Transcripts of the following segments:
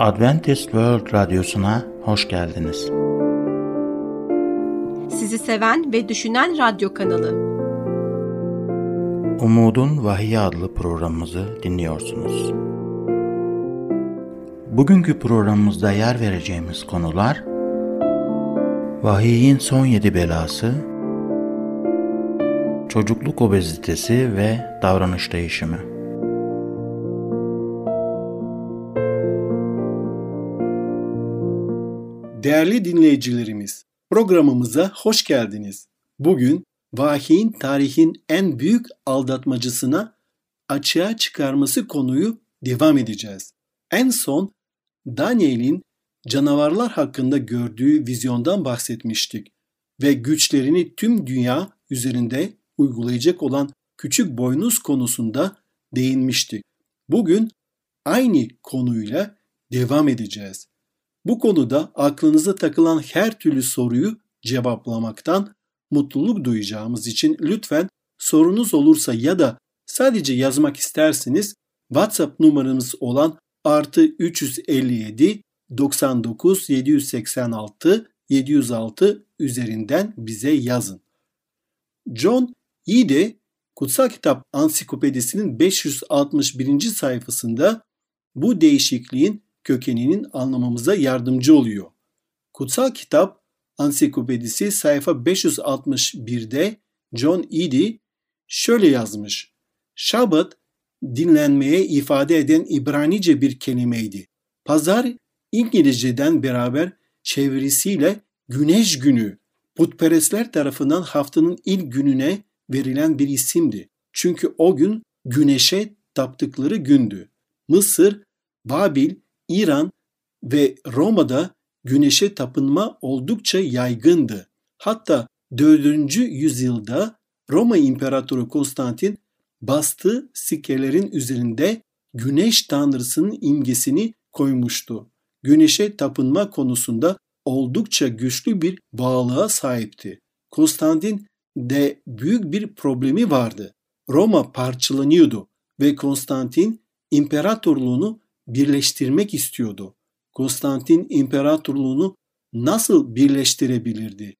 Adventist World Radyosu'na hoş geldiniz. Sizi seven ve düşünen radyo kanalı. Umudun Vahiy adlı programımızı dinliyorsunuz. Bugünkü programımızda yer vereceğimiz konular Vahiyin son yedi belası, çocukluk obezitesi ve davranış değişimi. Değerli dinleyicilerimiz, programımıza hoş geldiniz. Bugün vahiyin tarihin en büyük aldatmacısına açığa çıkarması konuyu devam edeceğiz. En son Daniel'in canavarlar hakkında gördüğü vizyondan bahsetmiştik ve güçlerini tüm dünya üzerinde uygulayacak olan küçük boynuz konusunda değinmiştik. Bugün aynı konuyla devam edeceğiz. Bu konuda aklınıza takılan her türlü soruyu cevaplamaktan mutluluk duyacağımız için lütfen sorunuz olursa ya da sadece yazmak isterseniz WhatsApp numaramız olan artı 357 99 786 706 üzerinden bize yazın. John Ide Kutsal Kitap Ansiklopedisi'nin 561. sayfasında bu değişikliğin kökeninin anlamamıza yardımcı oluyor. Kutsal Kitap Ansiklopedisi sayfa 561'de John Eady şöyle yazmış. Şabat dinlenmeye ifade eden İbranice bir kelimeydi. Pazar İngilizceden beraber çevirisiyle güneş günü putperestler tarafından haftanın ilk gününe verilen bir isimdi. Çünkü o gün güneşe taptıkları gündü. Mısır, Babil, İran ve Roma'da güneşe tapınma oldukça yaygındı. Hatta 4. yüzyılda Roma İmparatoru Konstantin bastığı sikkelerin üzerinde güneş tanrısının imgesini koymuştu. Güneşe tapınma konusunda oldukça güçlü bir bağlılığa sahipti. Konstantin de büyük bir problemi vardı. Roma parçalanıyordu ve Konstantin imparatorluğunu birleştirmek istiyordu. Konstantin imparatorluğunu nasıl birleştirebilirdi?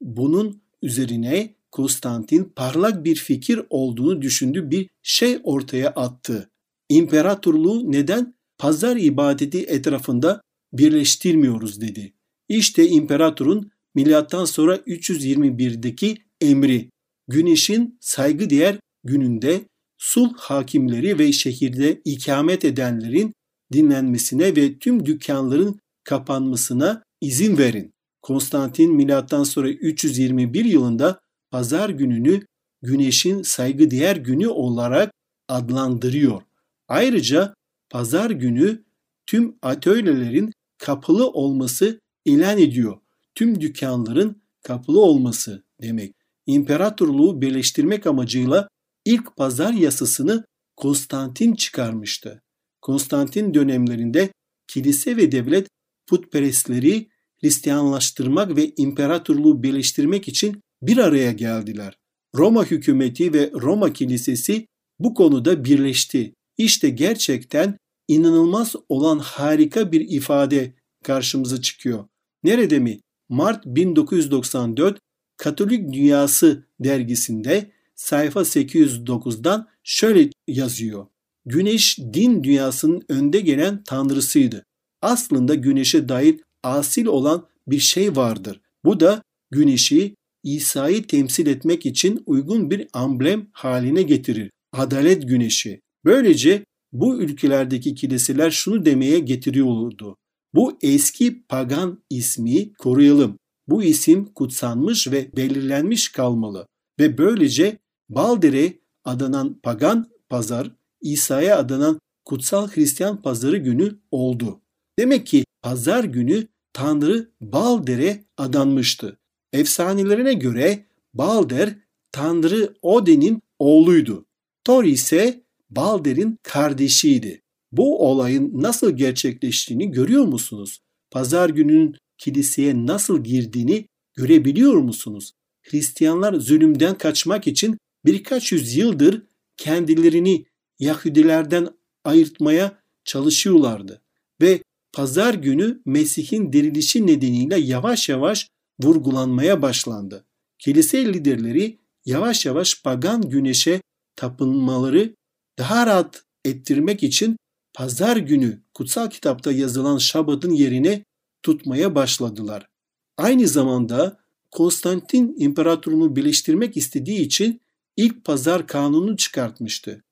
Bunun üzerine Konstantin parlak bir fikir olduğunu düşündüğü bir şey ortaya attı. İmparatorluğu neden pazar ibadeti etrafında birleştirmiyoruz dedi. İşte imparatorun milattan sonra 321'deki emri güneşin saygıdeğer gününde sulh hakimleri ve şehirde ikamet edenlerin dinlenmesine ve tüm dükkanların kapanmasına izin verin. Konstantin milattan sonra 321 yılında pazar gününü güneşin saygıdeğer günü olarak adlandırıyor. Ayrıca pazar günü tüm atölyelerin kapalı olması ilan ediyor. Tüm dükkanların kapalı olması demek. İmparatorluğu birleştirmek amacıyla ilk pazar yasasını Konstantin çıkarmıştı. Konstantin dönemlerinde kilise ve devlet putperestleri Hristiyanlaştırmak ve imparatorluğu birleştirmek için bir araya geldiler. Roma hükümeti ve Roma kilisesi bu konuda birleşti. İşte gerçekten inanılmaz olan harika bir ifade karşımıza çıkıyor. Nerede mi? Mart 1994 Katolik Dünyası dergisinde sayfa 809'dan şöyle yazıyor. Güneş din dünyasının önde gelen tanrısıydı. Aslında güneşe dair asil olan bir şey vardır. Bu da güneşi İsa'yı temsil etmek için uygun bir amblem haline getirir. Adalet güneşi. Böylece bu ülkelerdeki kiliseler şunu demeye getiriyordu. Bu eski pagan ismi koruyalım. Bu isim kutsanmış ve belirlenmiş kalmalı. Ve böylece Baldere adanan pagan pazar İsa'ya adanan kutsal Hristiyan pazarı günü oldu. Demek ki pazar günü Tanrı Balder'e adanmıştı. Efsanelerine göre Balder Tanrı Odin'in oğluydu. Thor ise Balder'in kardeşiydi. Bu olayın nasıl gerçekleştiğini görüyor musunuz? Pazar gününün kiliseye nasıl girdiğini görebiliyor musunuz? Hristiyanlar zulümden kaçmak için birkaç yüz yıldır kendilerini Yahudilerden ayırtmaya çalışıyorlardı ve pazar günü Mesih'in dirilişi nedeniyle yavaş yavaş vurgulanmaya başlandı. Kilise liderleri yavaş yavaş pagan güneşe tapınmaları daha rahat ettirmek için pazar günü kutsal kitapta yazılan Şabat'ın yerine tutmaya başladılar. Aynı zamanda Konstantin imparatorunu birleştirmek istediği için ilk pazar kanunu çıkartmıştı.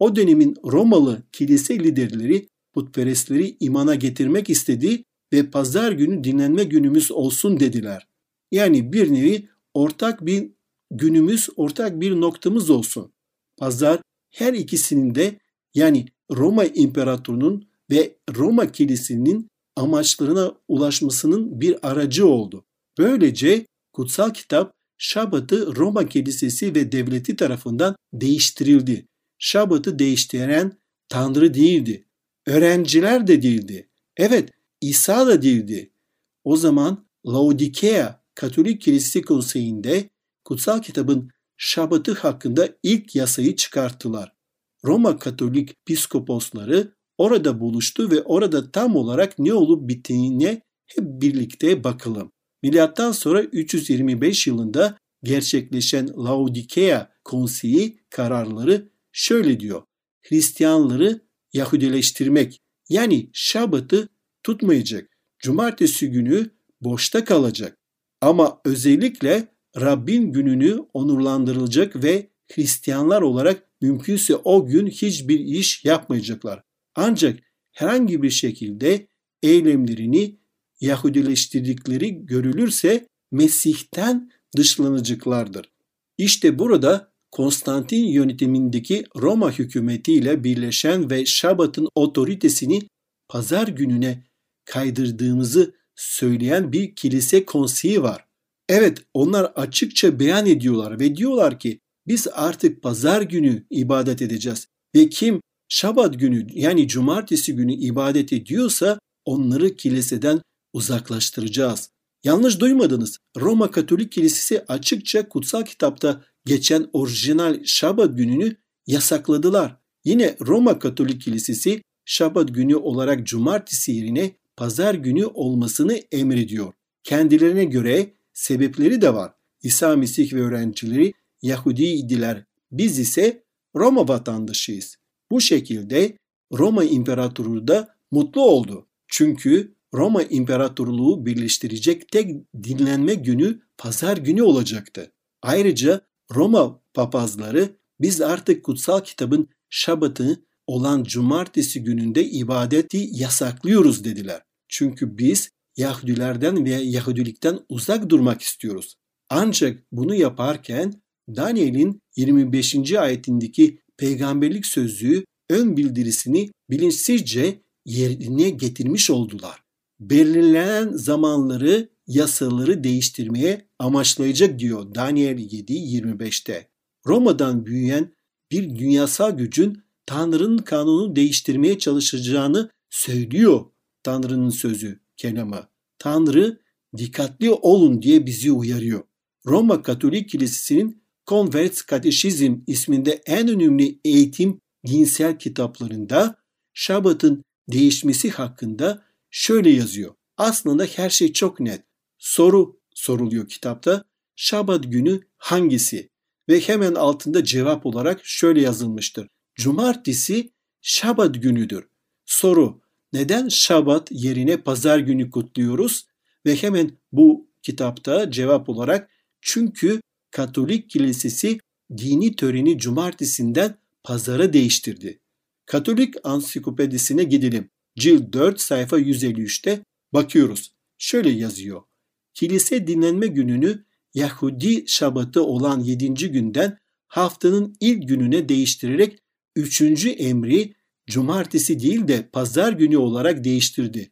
O dönemin Romalı kilise liderleri putperestleri imana getirmek istedi ve pazar günü dinlenme günümüz olsun dediler. Yani bir nevi ortak bir günümüz, ortak bir noktamız olsun. Pazar her ikisinin de yani Roma İmparatorunun ve Roma Kilisesi'nin amaçlarına ulaşmasının bir aracı oldu. Böylece kutsal kitap Şabat'ı Roma Kilisesi ve devleti tarafından değiştirildi. Şabat'ı değiştiren Tanrı değildi. Öğrenciler de değildi. Evet, İsa da değildi. O zaman Laodikea Katolik Kilisesi Konseyi'nde kutsal kitabın Şabat'ı hakkında ilk yasayı çıkarttılar. Roma Katolik piskoposları orada buluştu ve orada tam olarak ne olup bittiğine hep birlikte bakalım. Milattan sonra 325 yılında gerçekleşen Laodikea Konseyi kararları şöyle diyor. Hristiyanları Yahudileştirmek yani Şabat'ı tutmayacak. Cumartesi günü boşta kalacak. Ama özellikle Rabbin gününü onurlandırılacak ve Hristiyanlar olarak mümkünse o gün hiçbir iş yapmayacaklar. Ancak herhangi bir şekilde eylemlerini Yahudileştirdikleri görülürse Mesih'ten dışlanacaklardır. İşte burada Konstantin yönetimindeki Roma hükümetiyle birleşen ve Şabat'ın otoritesini pazar gününe kaydırdığımızı söyleyen bir kilise konseyi var. Evet onlar açıkça beyan ediyorlar ve diyorlar ki biz artık pazar günü ibadet edeceğiz ve kim Şabat günü yani cumartesi günü ibadet ediyorsa onları kiliseden uzaklaştıracağız. Yanlış duymadınız. Roma Katolik Kilisesi açıkça kutsal kitapta geçen orijinal Şabat gününü yasakladılar. Yine Roma Katolik Kilisesi Şabat günü olarak cumartesi yerine pazar günü olmasını emrediyor. Kendilerine göre sebepleri de var. İsa Mesih ve öğrencileri Yahudiydiler. Biz ise Roma vatandaşıyız. Bu şekilde Roma İmparatoru da mutlu oldu. Çünkü Roma İmparatorluğu birleştirecek tek dinlenme günü pazar günü olacaktı. Ayrıca Roma papazları biz artık kutsal kitabın şabatı olan cumartesi gününde ibadeti yasaklıyoruz dediler. Çünkü biz Yahudilerden ve Yahudilikten uzak durmak istiyoruz. Ancak bunu yaparken Daniel'in 25. ayetindeki peygamberlik sözlüğü ön bildirisini bilinçsizce yerine getirmiş oldular. Belirlenen zamanları, yasaları değiştirmeye amaçlayacak diyor Daniel 7.25'te. Roma'dan büyüyen bir dünyasal gücün Tanrı'nın kanunu değiştirmeye çalışacağını söylüyor Tanrı'nın sözü, kelamı. Tanrı dikkatli olun diye bizi uyarıyor. Roma Katolik Kilisesi'nin Converts Kateşizm isminde en önemli eğitim dinsel kitaplarında Şabat'ın değişmesi hakkında şöyle yazıyor. Aslında her şey çok net. Soru soruluyor kitapta. Şabat günü hangisi? Ve hemen altında cevap olarak şöyle yazılmıştır. Cumartesi Şabat günüdür. Soru neden Şabat yerine pazar günü kutluyoruz? Ve hemen bu kitapta cevap olarak çünkü Katolik Kilisesi dini töreni cumartesinden pazara değiştirdi. Katolik ansiklopedisine gidelim. Cilt 4 sayfa 153'te bakıyoruz. Şöyle yazıyor. Kilise dinlenme gününü Yahudi şabatı olan 7. günden haftanın ilk gününe değiştirerek 3. emri cumartesi değil de pazar günü olarak değiştirdi.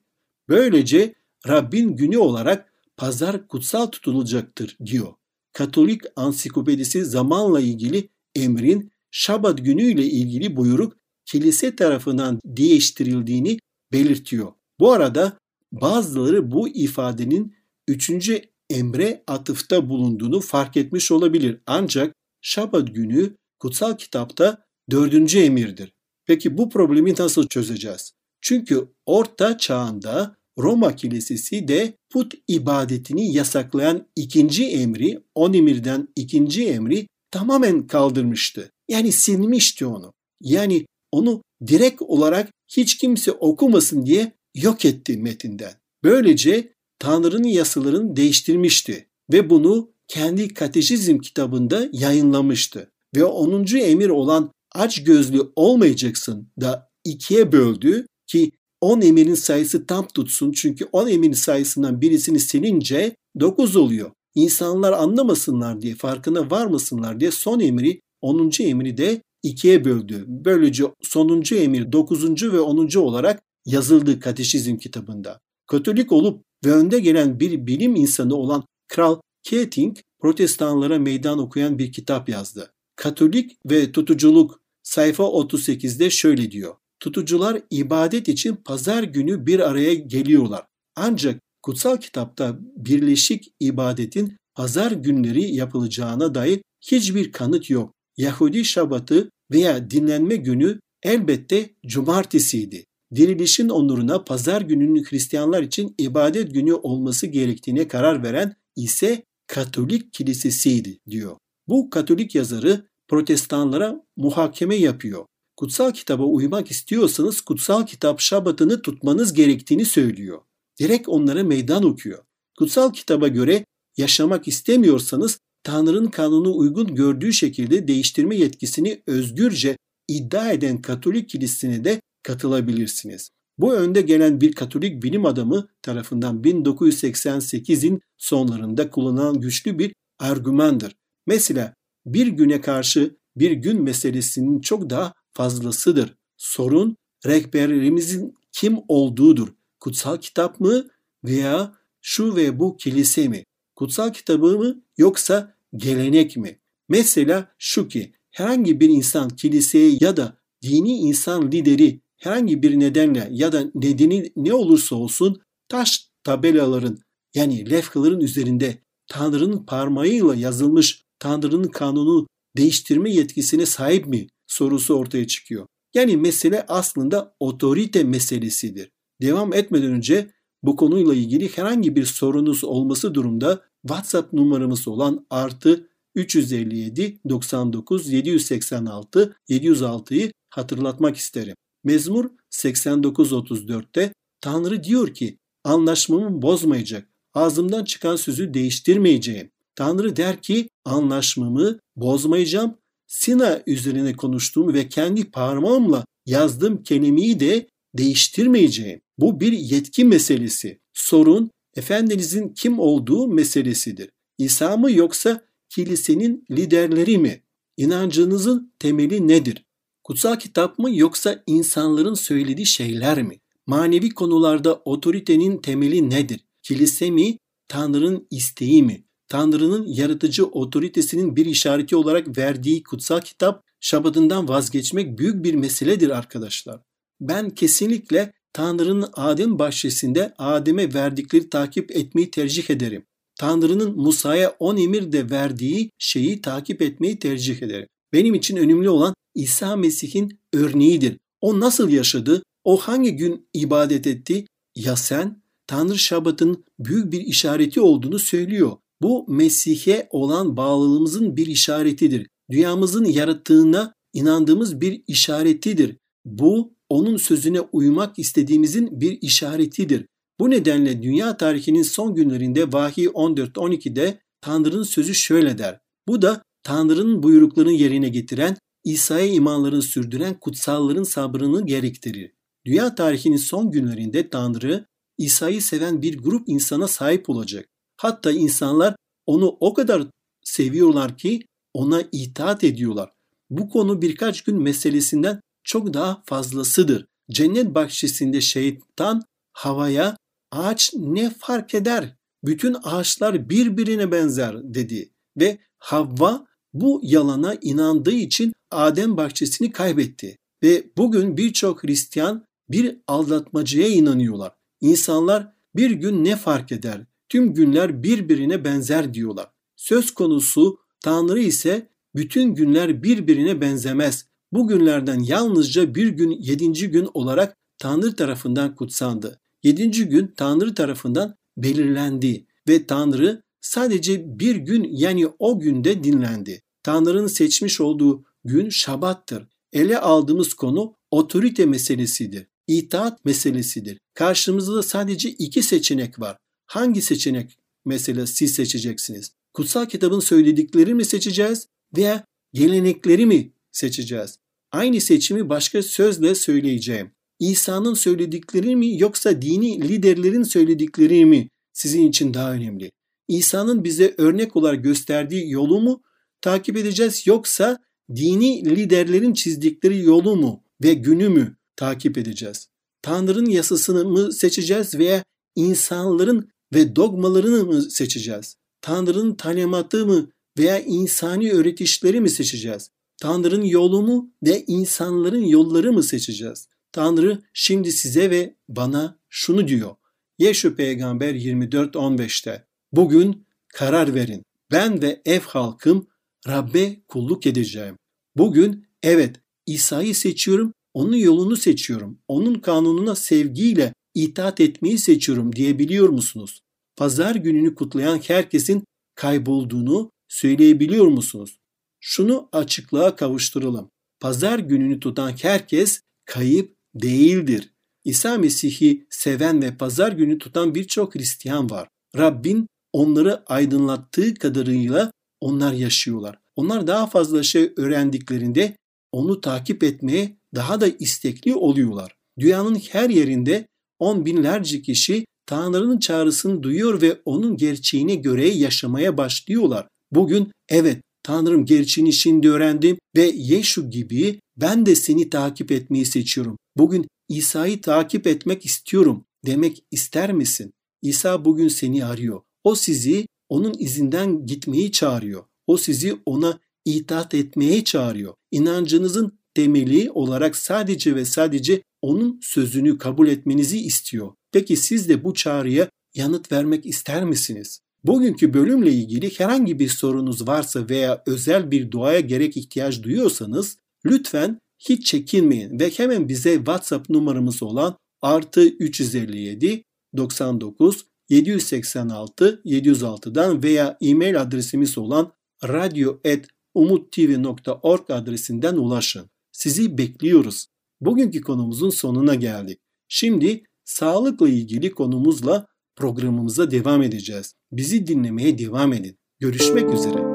Böylece Rabbin günü olarak pazar kutsal tutulacaktır diyor. Katolik ansiklopedisi zamanla ilgili emrin Şabat günüyle ilgili buyruk kilise tarafından değiştirildiğini belirtiyor. Bu arada bazıları bu ifadenin üçüncü emre atıfta bulunduğunu fark etmiş olabilir. Ancak Şabat günü kutsal kitapta dördüncü emirdir. Peki bu problemi nasıl çözeceğiz? Çünkü orta çağında Roma Kilisesi de put ibadetini yasaklayan ikinci emri, on emirden ikinci emri tamamen kaldırmıştı. Yani silmişti onu. Yani onu direkt olarak hiç kimse okumasın diye yok etti metinden. Böylece Tanrı'nın yasalarını değiştirmişti ve bunu kendi kateşizm kitabında yayınlamıştı. Ve 10. emir olan aç gözlü olmayacaksın da ikiye böldü ki 10 emirin sayısı tam tutsun. Çünkü 10 emirin sayısından birisini silince 9 oluyor. İnsanlar anlamasınlar diye, farkına varmasınlar diye son emri 10. emri de ikiye böldü. Böylece sonuncu emir 9. ve 10. olarak yazıldı kateşizm kitabında. Katolik olup ve önde gelen bir bilim insanı olan Kral Keating protestanlara meydan okuyan bir kitap yazdı. Katolik ve tutuculuk sayfa 38'de şöyle diyor. Tutucular ibadet için pazar günü bir araya geliyorlar. Ancak kutsal kitapta birleşik ibadetin pazar günleri yapılacağına dair hiçbir kanıt yok. Yahudi şabatı veya dinlenme günü elbette cumartesiydi. Dirilişin onuruna pazar gününün Hristiyanlar için ibadet günü olması gerektiğine karar veren ise Katolik kilisesiydi diyor. Bu Katolik yazarı protestanlara muhakeme yapıyor. Kutsal kitaba uymak istiyorsanız kutsal kitap şabatını tutmanız gerektiğini söylüyor. Direkt onlara meydan okuyor. Kutsal kitaba göre yaşamak istemiyorsanız Tanrı'nın kanunu uygun gördüğü şekilde değiştirme yetkisini özgürce iddia eden Katolik kilisesine de katılabilirsiniz. Bu önde gelen bir Katolik bilim adamı tarafından 1988'in sonlarında kullanılan güçlü bir argümandır. Mesela bir güne karşı bir gün meselesinin çok daha fazlasıdır. Sorun rehberimizin kim olduğudur. Kutsal kitap mı veya şu ve bu kilise mi? Kutsal kitabı mı yoksa gelenek mi? Mesela şu ki herhangi bir insan kiliseye ya da dini insan lideri herhangi bir nedenle ya da nedeni ne olursa olsun taş tabelaların yani levhaların üzerinde Tanrı'nın parmağıyla yazılmış Tanrı'nın kanunu değiştirme yetkisine sahip mi sorusu ortaya çıkıyor. Yani mesele aslında otorite meselesidir. Devam etmeden önce bu konuyla ilgili herhangi bir sorunuz olması durumda WhatsApp numaramız olan artı 357 99 786 706'yı hatırlatmak isterim. Mezmur 89-34'te Tanrı diyor ki anlaşmamı bozmayacak, ağzımdan çıkan sözü değiştirmeyeceğim. Tanrı der ki anlaşmamı bozmayacağım, Sina üzerine konuştuğum ve kendi parmağımla yazdığım kelimeyi de değiştirmeyeceğim. Bu bir yetki meselesi. Sorun Efendinizin kim olduğu meselesidir. İsa mı yoksa kilisenin liderleri mi? İnancınızın temeli nedir? Kutsal kitap mı yoksa insanların söylediği şeyler mi? Manevi konularda otoritenin temeli nedir? Kilise mi, Tanrı'nın isteği mi? Tanrı'nın yaratıcı otoritesinin bir işareti olarak verdiği kutsal kitap şabadından vazgeçmek büyük bir meseledir arkadaşlar. Ben kesinlikle Tanrı'nın Adem bahçesinde Adem'e verdikleri takip etmeyi tercih ederim. Tanrı'nın Musa'ya on emir de verdiği şeyi takip etmeyi tercih ederim. Benim için önemli olan İsa Mesih'in örneğidir. O nasıl yaşadı? O hangi gün ibadet etti? Ya sen? Tanrı Şabat'ın büyük bir işareti olduğunu söylüyor. Bu Mesih'e olan bağlılığımızın bir işaretidir. Dünyamızın yarattığına inandığımız bir işaretidir. Bu onun sözüne uymak istediğimizin bir işaretidir. Bu nedenle dünya tarihinin son günlerinde Vahiy 14-12'de Tanrı'nın sözü şöyle der. Bu da Tanrı'nın buyruklarını yerine getiren, İsa'ya imanlarını sürdüren kutsalların sabrını gerektirir. Dünya tarihinin son günlerinde Tanrı, İsa'yı seven bir grup insana sahip olacak. Hatta insanlar onu o kadar seviyorlar ki ona itaat ediyorlar. Bu konu birkaç gün meselesinden çok daha fazlasıdır. Cennet bahçesinde şeytan havaya ağaç ne fark eder? Bütün ağaçlar birbirine benzer dedi ve Havva bu yalana inandığı için Adem bahçesini kaybetti. Ve bugün birçok Hristiyan bir aldatmacıya inanıyorlar. İnsanlar bir gün ne fark eder? Tüm günler birbirine benzer diyorlar. Söz konusu Tanrı ise bütün günler birbirine benzemez. Bu günlerden yalnızca bir gün yedinci gün olarak Tanrı tarafından kutsandı. Yedinci gün Tanrı tarafından belirlendi ve Tanrı sadece bir gün yani o günde dinlendi. Tanrı'nın seçmiş olduğu gün şabattır. Ele aldığımız konu otorite meselesidir. İtaat meselesidir. Karşımızda sadece iki seçenek var. Hangi seçenek mesela siz seçeceksiniz? Kutsal kitabın söyledikleri mi seçeceğiz veya gelenekleri mi seçeceğiz? Aynı seçimi başka sözle söyleyeceğim. İsa'nın söyledikleri mi yoksa dini liderlerin söyledikleri mi sizin için daha önemli? İsa'nın bize örnek olarak gösterdiği yolu mu takip edeceğiz yoksa dini liderlerin çizdikleri yolu mu ve günü mü takip edeceğiz? Tanrı'nın yasasını mı seçeceğiz veya insanların ve dogmalarını mı seçeceğiz? Tanrı'nın talimatı mı veya insani öğretişleri mi seçeceğiz? Tanrı'nın yolu mu ve insanların yolları mı seçeceğiz? Tanrı şimdi size ve bana şunu diyor. Yeşu peygamber 24-15'te Bugün karar verin. Ben ve ev halkım Rabbe kulluk edeceğim. Bugün evet İsa'yı seçiyorum, onun yolunu seçiyorum. Onun kanununa sevgiyle itaat etmeyi seçiyorum diyebiliyor musunuz? Pazar gününü kutlayan herkesin kaybolduğunu söyleyebiliyor musunuz? Şunu açıklığa kavuşturalım. Pazar gününü tutan herkes kayıp değildir. İsa Mesih'i seven ve pazar günü tutan birçok Hristiyan var. Rabbin onları aydınlattığı kadarıyla onlar yaşıyorlar. Onlar daha fazla şey öğrendiklerinde onu takip etmeye daha da istekli oluyorlar. Dünyanın her yerinde on binlerce kişi Tanrı'nın çağrısını duyuyor ve onun gerçeğine göre yaşamaya başlıyorlar. Bugün evet Tanrım gerçeğini şimdi öğrendim ve Yeşu gibi ben de seni takip etmeyi seçiyorum. Bugün İsa'yı takip etmek istiyorum demek ister misin? İsa bugün seni arıyor. O sizi onun izinden gitmeyi çağırıyor. O sizi ona itaat etmeye çağırıyor. İnancınızın temeli olarak sadece ve sadece onun sözünü kabul etmenizi istiyor. Peki siz de bu çağrıya yanıt vermek ister misiniz? Bugünkü bölümle ilgili herhangi bir sorunuz varsa veya özel bir duaya gerek ihtiyaç duyuyorsanız lütfen hiç çekinmeyin ve hemen bize WhatsApp numaramız olan artı 357 99 786 706'dan veya e-mail adresimiz olan radyo.umuttv.org adresinden ulaşın. Sizi bekliyoruz. Bugünkü konumuzun sonuna geldik. Şimdi sağlıkla ilgili konumuzla programımıza devam edeceğiz. Bizi dinlemeye devam edin. Görüşmek üzere.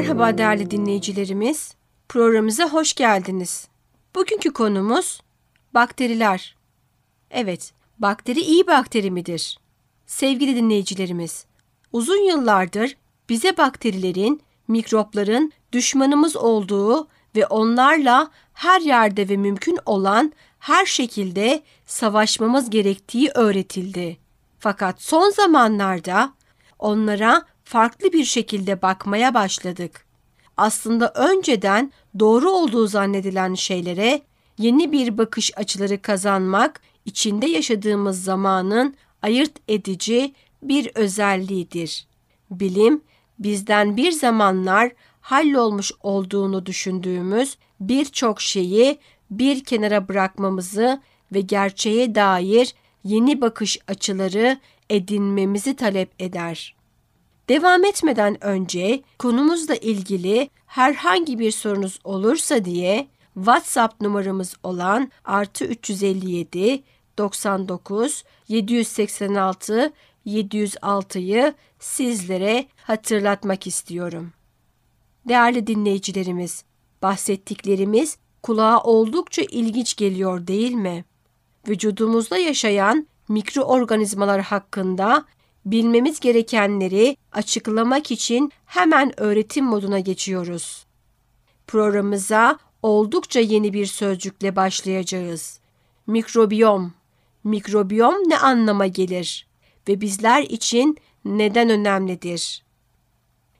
Merhaba değerli dinleyicilerimiz. Programımıza hoş geldiniz. Bugünkü konumuz bakteriler. Evet, bakteri iyi bakteri midir? Sevgili dinleyicilerimiz, uzun yıllardır bize bakterilerin, mikropların düşmanımız olduğu ve onlarla her yerde ve mümkün olan her şekilde savaşmamız gerektiği öğretildi. Fakat son zamanlarda onlara farklı bir şekilde bakmaya başladık. Aslında önceden doğru olduğu zannedilen şeylere yeni bir bakış açıları kazanmak içinde yaşadığımız zamanın ayırt edici bir özelliğidir. Bilim bizden bir zamanlar hallolmuş olduğunu düşündüğümüz birçok şeyi bir kenara bırakmamızı ve gerçeğe dair yeni bakış açıları edinmemizi talep eder. Devam etmeden önce konumuzla ilgili herhangi bir sorunuz olursa diye WhatsApp numaramız olan artı 357 99 786 706'yı sizlere hatırlatmak istiyorum. Değerli dinleyicilerimiz, bahsettiklerimiz kulağa oldukça ilginç geliyor değil mi? Vücudumuzda yaşayan mikroorganizmalar hakkında bilmemiz gerekenleri açıklamak için hemen öğretim moduna geçiyoruz. Programımıza oldukça yeni bir sözcükle başlayacağız. Mikrobiyom. Mikrobiyom ne anlama gelir ve bizler için neden önemlidir?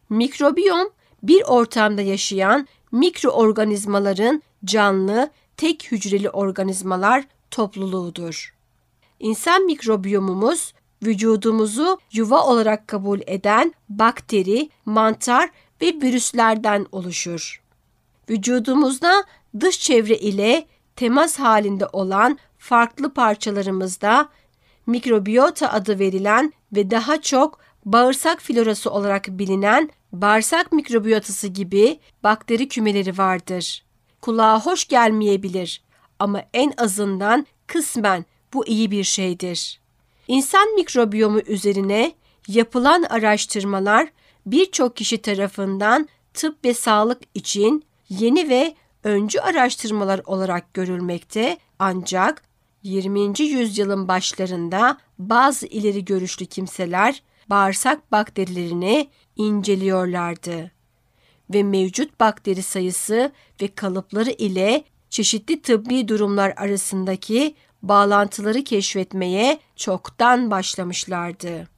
Mikrobiyom bir ortamda yaşayan mikroorganizmaların canlı, tek hücreli organizmalar topluluğudur. İnsan mikrobiyomumuz vücudumuzu yuva olarak kabul eden bakteri, mantar ve virüslerden oluşur. Vücudumuzda dış çevre ile temas halinde olan farklı parçalarımızda mikrobiyota adı verilen ve daha çok bağırsak florası olarak bilinen bağırsak mikrobiyotası gibi bakteri kümeleri vardır. Kulağa hoş gelmeyebilir ama en azından kısmen bu iyi bir şeydir. İnsan mikrobiyomu üzerine yapılan araştırmalar birçok kişi tarafından tıp ve sağlık için yeni ve öncü araştırmalar olarak görülmekte ancak 20. yüzyılın başlarında bazı ileri görüşlü kimseler bağırsak bakterilerini inceliyorlardı ve mevcut bakteri sayısı ve kalıpları ile çeşitli tıbbi durumlar arasındaki bağlantıları keşfetmeye çoktan başlamışlardı.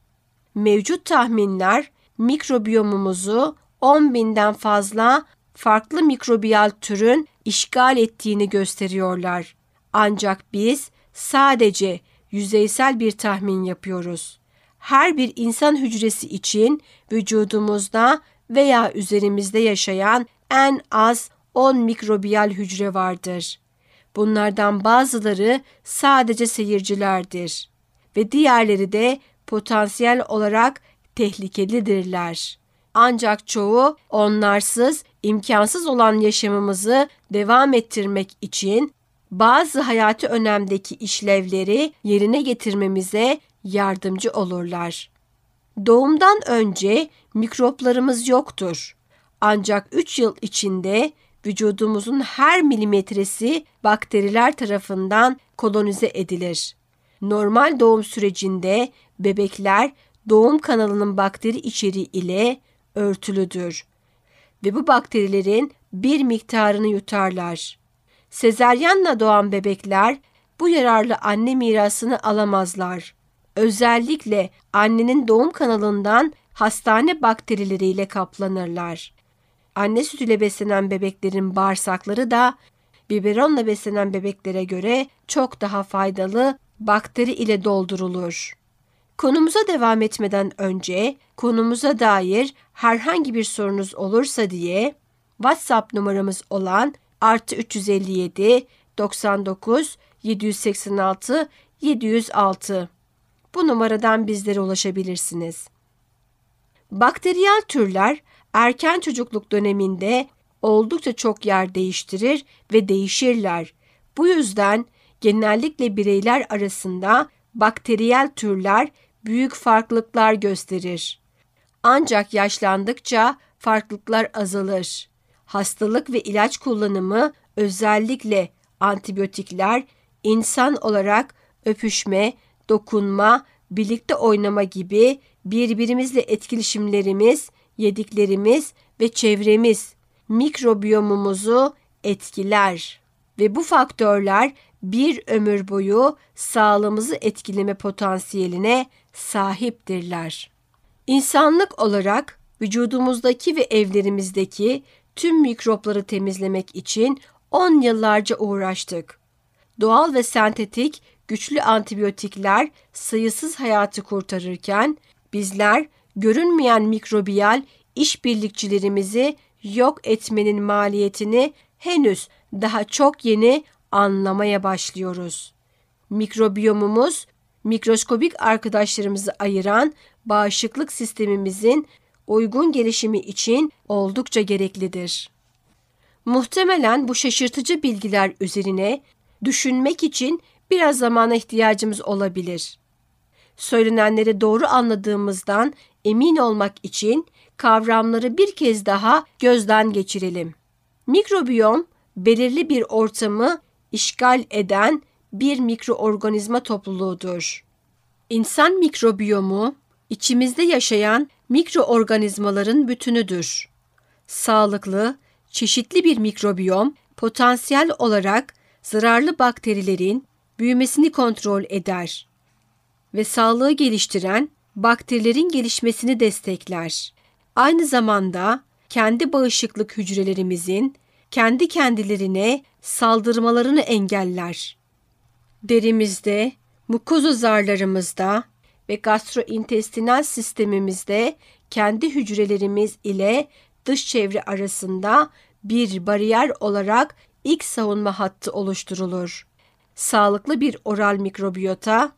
Mevcut tahminler mikrobiyomumuzu 10 binden fazla farklı mikrobiyal türün işgal ettiğini gösteriyorlar. Ancak biz sadece yüzeysel bir tahmin yapıyoruz. Her bir insan hücresi için vücudumuzda veya üzerimizde yaşayan en az 10 mikrobiyal hücre vardır. Bunlardan bazıları sadece seyircilerdir ve diğerleri de potansiyel olarak tehlikelidirler. Ancak çoğu onlarsız imkansız olan yaşamımızı devam ettirmek için bazı hayati önemdeki işlevleri yerine getirmemize yardımcı olurlar. Doğumdan önce mikroplarımız yoktur. Ancak 3 yıl içinde vücudumuzun her milimetresi bakteriler tarafından kolonize edilir. Normal doğum sürecinde bebekler doğum kanalının bakteri içeriği ile örtülüdür ve bu bakterilerin bir miktarını yutarlar. Sezeryanla doğan bebekler bu yararlı anne mirasını alamazlar. Özellikle annenin doğum kanalından hastane bakterileriyle kaplanırlar. Anne sütüyle beslenen bebeklerin bağırsakları da biberonla beslenen bebeklere göre çok daha faydalı bakteri ile doldurulur. Konumuza devam etmeden önce konumuza dair herhangi bir sorunuz olursa diye WhatsApp numaramız olan artı 357 99 786 706 bu numaradan bizlere ulaşabilirsiniz. Bakteriyel türler erken çocukluk döneminde oldukça çok yer değiştirir ve değişirler. Bu yüzden genellikle bireyler arasında bakteriyel türler büyük farklılıklar gösterir. Ancak yaşlandıkça farklılıklar azalır. Hastalık ve ilaç kullanımı özellikle antibiyotikler insan olarak öpüşme, dokunma, birlikte oynama gibi birbirimizle etkileşimlerimiz, yediklerimiz ve çevremiz mikrobiyomumuzu etkiler ve bu faktörler bir ömür boyu sağlığımızı etkileme potansiyeline sahiptirler. İnsanlık olarak vücudumuzdaki ve evlerimizdeki tüm mikropları temizlemek için 10 yıllarca uğraştık. Doğal ve sentetik güçlü antibiyotikler sayısız hayatı kurtarırken bizler görünmeyen mikrobiyal işbirlikçilerimizi yok etmenin maliyetini henüz daha çok yeni anlamaya başlıyoruz. Mikrobiyomumuz mikroskobik arkadaşlarımızı ayıran bağışıklık sistemimizin uygun gelişimi için oldukça gereklidir. Muhtemelen bu şaşırtıcı bilgiler üzerine düşünmek için biraz zamana ihtiyacımız olabilir. Söylenenleri doğru anladığımızdan emin olmak için kavramları bir kez daha gözden geçirelim. Mikrobiyom belirli bir ortamı işgal eden bir mikroorganizma topluluğudur. İnsan mikrobiyomu içimizde yaşayan mikroorganizmaların bütünüdür. Sağlıklı, çeşitli bir mikrobiyom potansiyel olarak zararlı bakterilerin büyümesini kontrol eder ve sağlığı geliştiren bakterilerin gelişmesini destekler. Aynı zamanda kendi bağışıklık hücrelerimizin kendi kendilerine saldırmalarını engeller. Derimizde, mukoza zarlarımızda ve gastrointestinal sistemimizde kendi hücrelerimiz ile dış çevre arasında bir bariyer olarak ilk savunma hattı oluşturulur. Sağlıklı bir oral mikrobiyota,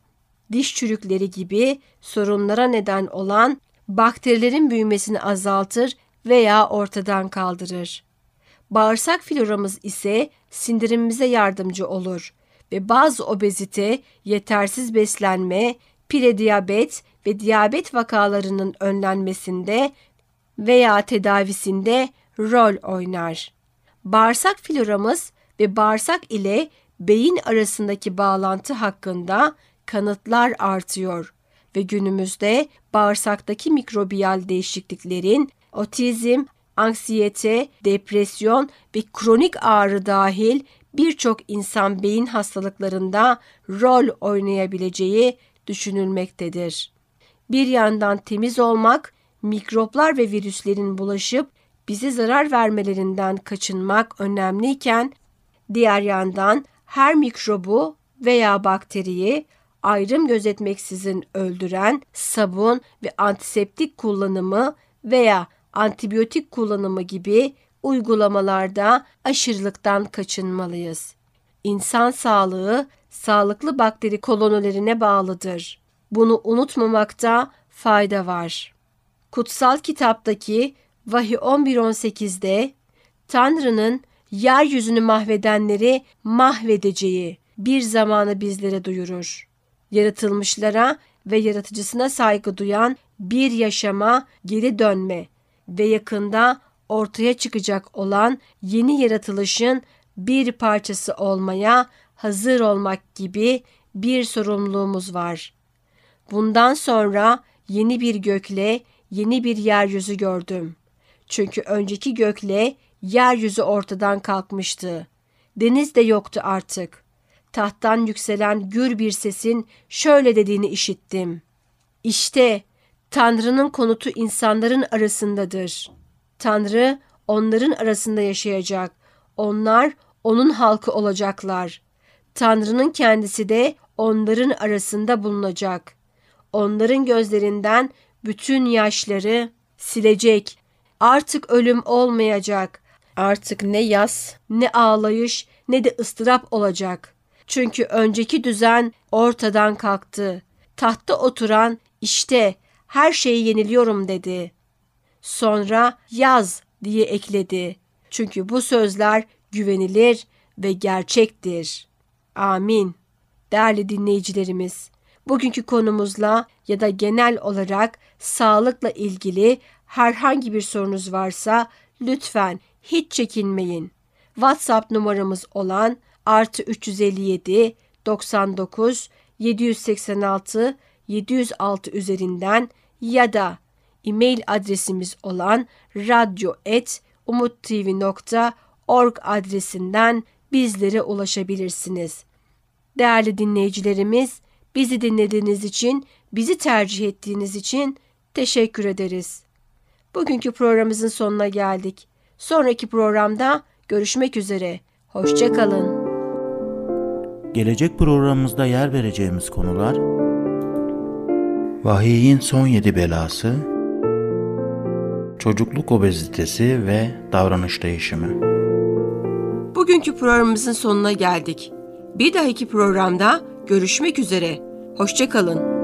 diş çürükleri gibi sorunlara neden olan bakterilerin büyümesini azaltır veya ortadan kaldırır. Bağırsak floramız ise sindirimimize yardımcı olur ve bazı obezite, yetersiz beslenme, prediyabet ve diyabet vakalarının önlenmesinde veya tedavisinde rol oynar. Bağırsak floramız ve bağırsak ile beyin arasındaki bağlantı hakkında kanıtlar artıyor ve günümüzde bağırsaktaki mikrobiyal değişikliklerin otizm, anksiyete, depresyon ve kronik ağrı dahil birçok insan beyin hastalıklarında rol oynayabileceği düşünülmektedir. Bir yandan temiz olmak, mikroplar ve virüslerin bulaşıp bize zarar vermelerinden kaçınmak önemliyken, diğer yandan her mikrobu veya bakteriyi ayrım gözetmeksizin öldüren sabun ve antiseptik kullanımı veya antibiyotik kullanımı gibi uygulamalarda aşırılıktan kaçınmalıyız. İnsan sağlığı sağlıklı bakteri kolonilerine bağlıdır. Bunu unutmamakta fayda var. Kutsal kitaptaki Vahiy 11.18'de Tanrı'nın yeryüzünü mahvedenleri mahvedeceği bir zamanı bizlere duyurur. Yaratılmışlara ve yaratıcısına saygı duyan bir yaşama geri dönme ve yakında ortaya çıkacak olan yeni yaratılışın bir parçası olmaya hazır olmak gibi bir sorumluluğumuz var. Bundan sonra yeni bir gökle yeni bir yeryüzü gördüm. Çünkü önceki gökle yeryüzü ortadan kalkmıştı. Deniz de yoktu artık. Tahttan yükselen gür bir sesin şöyle dediğini işittim. İşte Tanrı'nın konutu insanların arasındadır. Tanrı onların arasında yaşayacak. Onlar onun halkı olacaklar. Tanrı'nın kendisi de onların arasında bulunacak. Onların gözlerinden bütün yaşları silecek. Artık ölüm olmayacak. Artık ne yas, ne ağlayış, ne de ıstırap olacak. Çünkü önceki düzen ortadan kalktı. Tahtta oturan işte her şeyi yeniliyorum dedi. Sonra yaz diye ekledi. Çünkü bu sözler güvenilir ve gerçektir. Amin. Değerli dinleyicilerimiz, bugünkü konumuzla ya da genel olarak sağlıkla ilgili herhangi bir sorunuz varsa lütfen hiç çekinmeyin. WhatsApp numaramız olan artı 357 99 786 706 üzerinden ya da e-mail adresimiz olan radyo.umuttv.org adresinden bizlere ulaşabilirsiniz. Değerli dinleyicilerimiz, bizi dinlediğiniz için, bizi tercih ettiğiniz için teşekkür ederiz. Bugünkü programımızın sonuna geldik. Sonraki programda görüşmek üzere. Hoşçakalın. Gelecek programımızda yer vereceğimiz konular Vahiyin son yedi belası Çocukluk obezitesi ve davranış değişimi Bugünkü programımızın sonuna geldik. Bir dahaki programda görüşmek üzere. Hoşçakalın.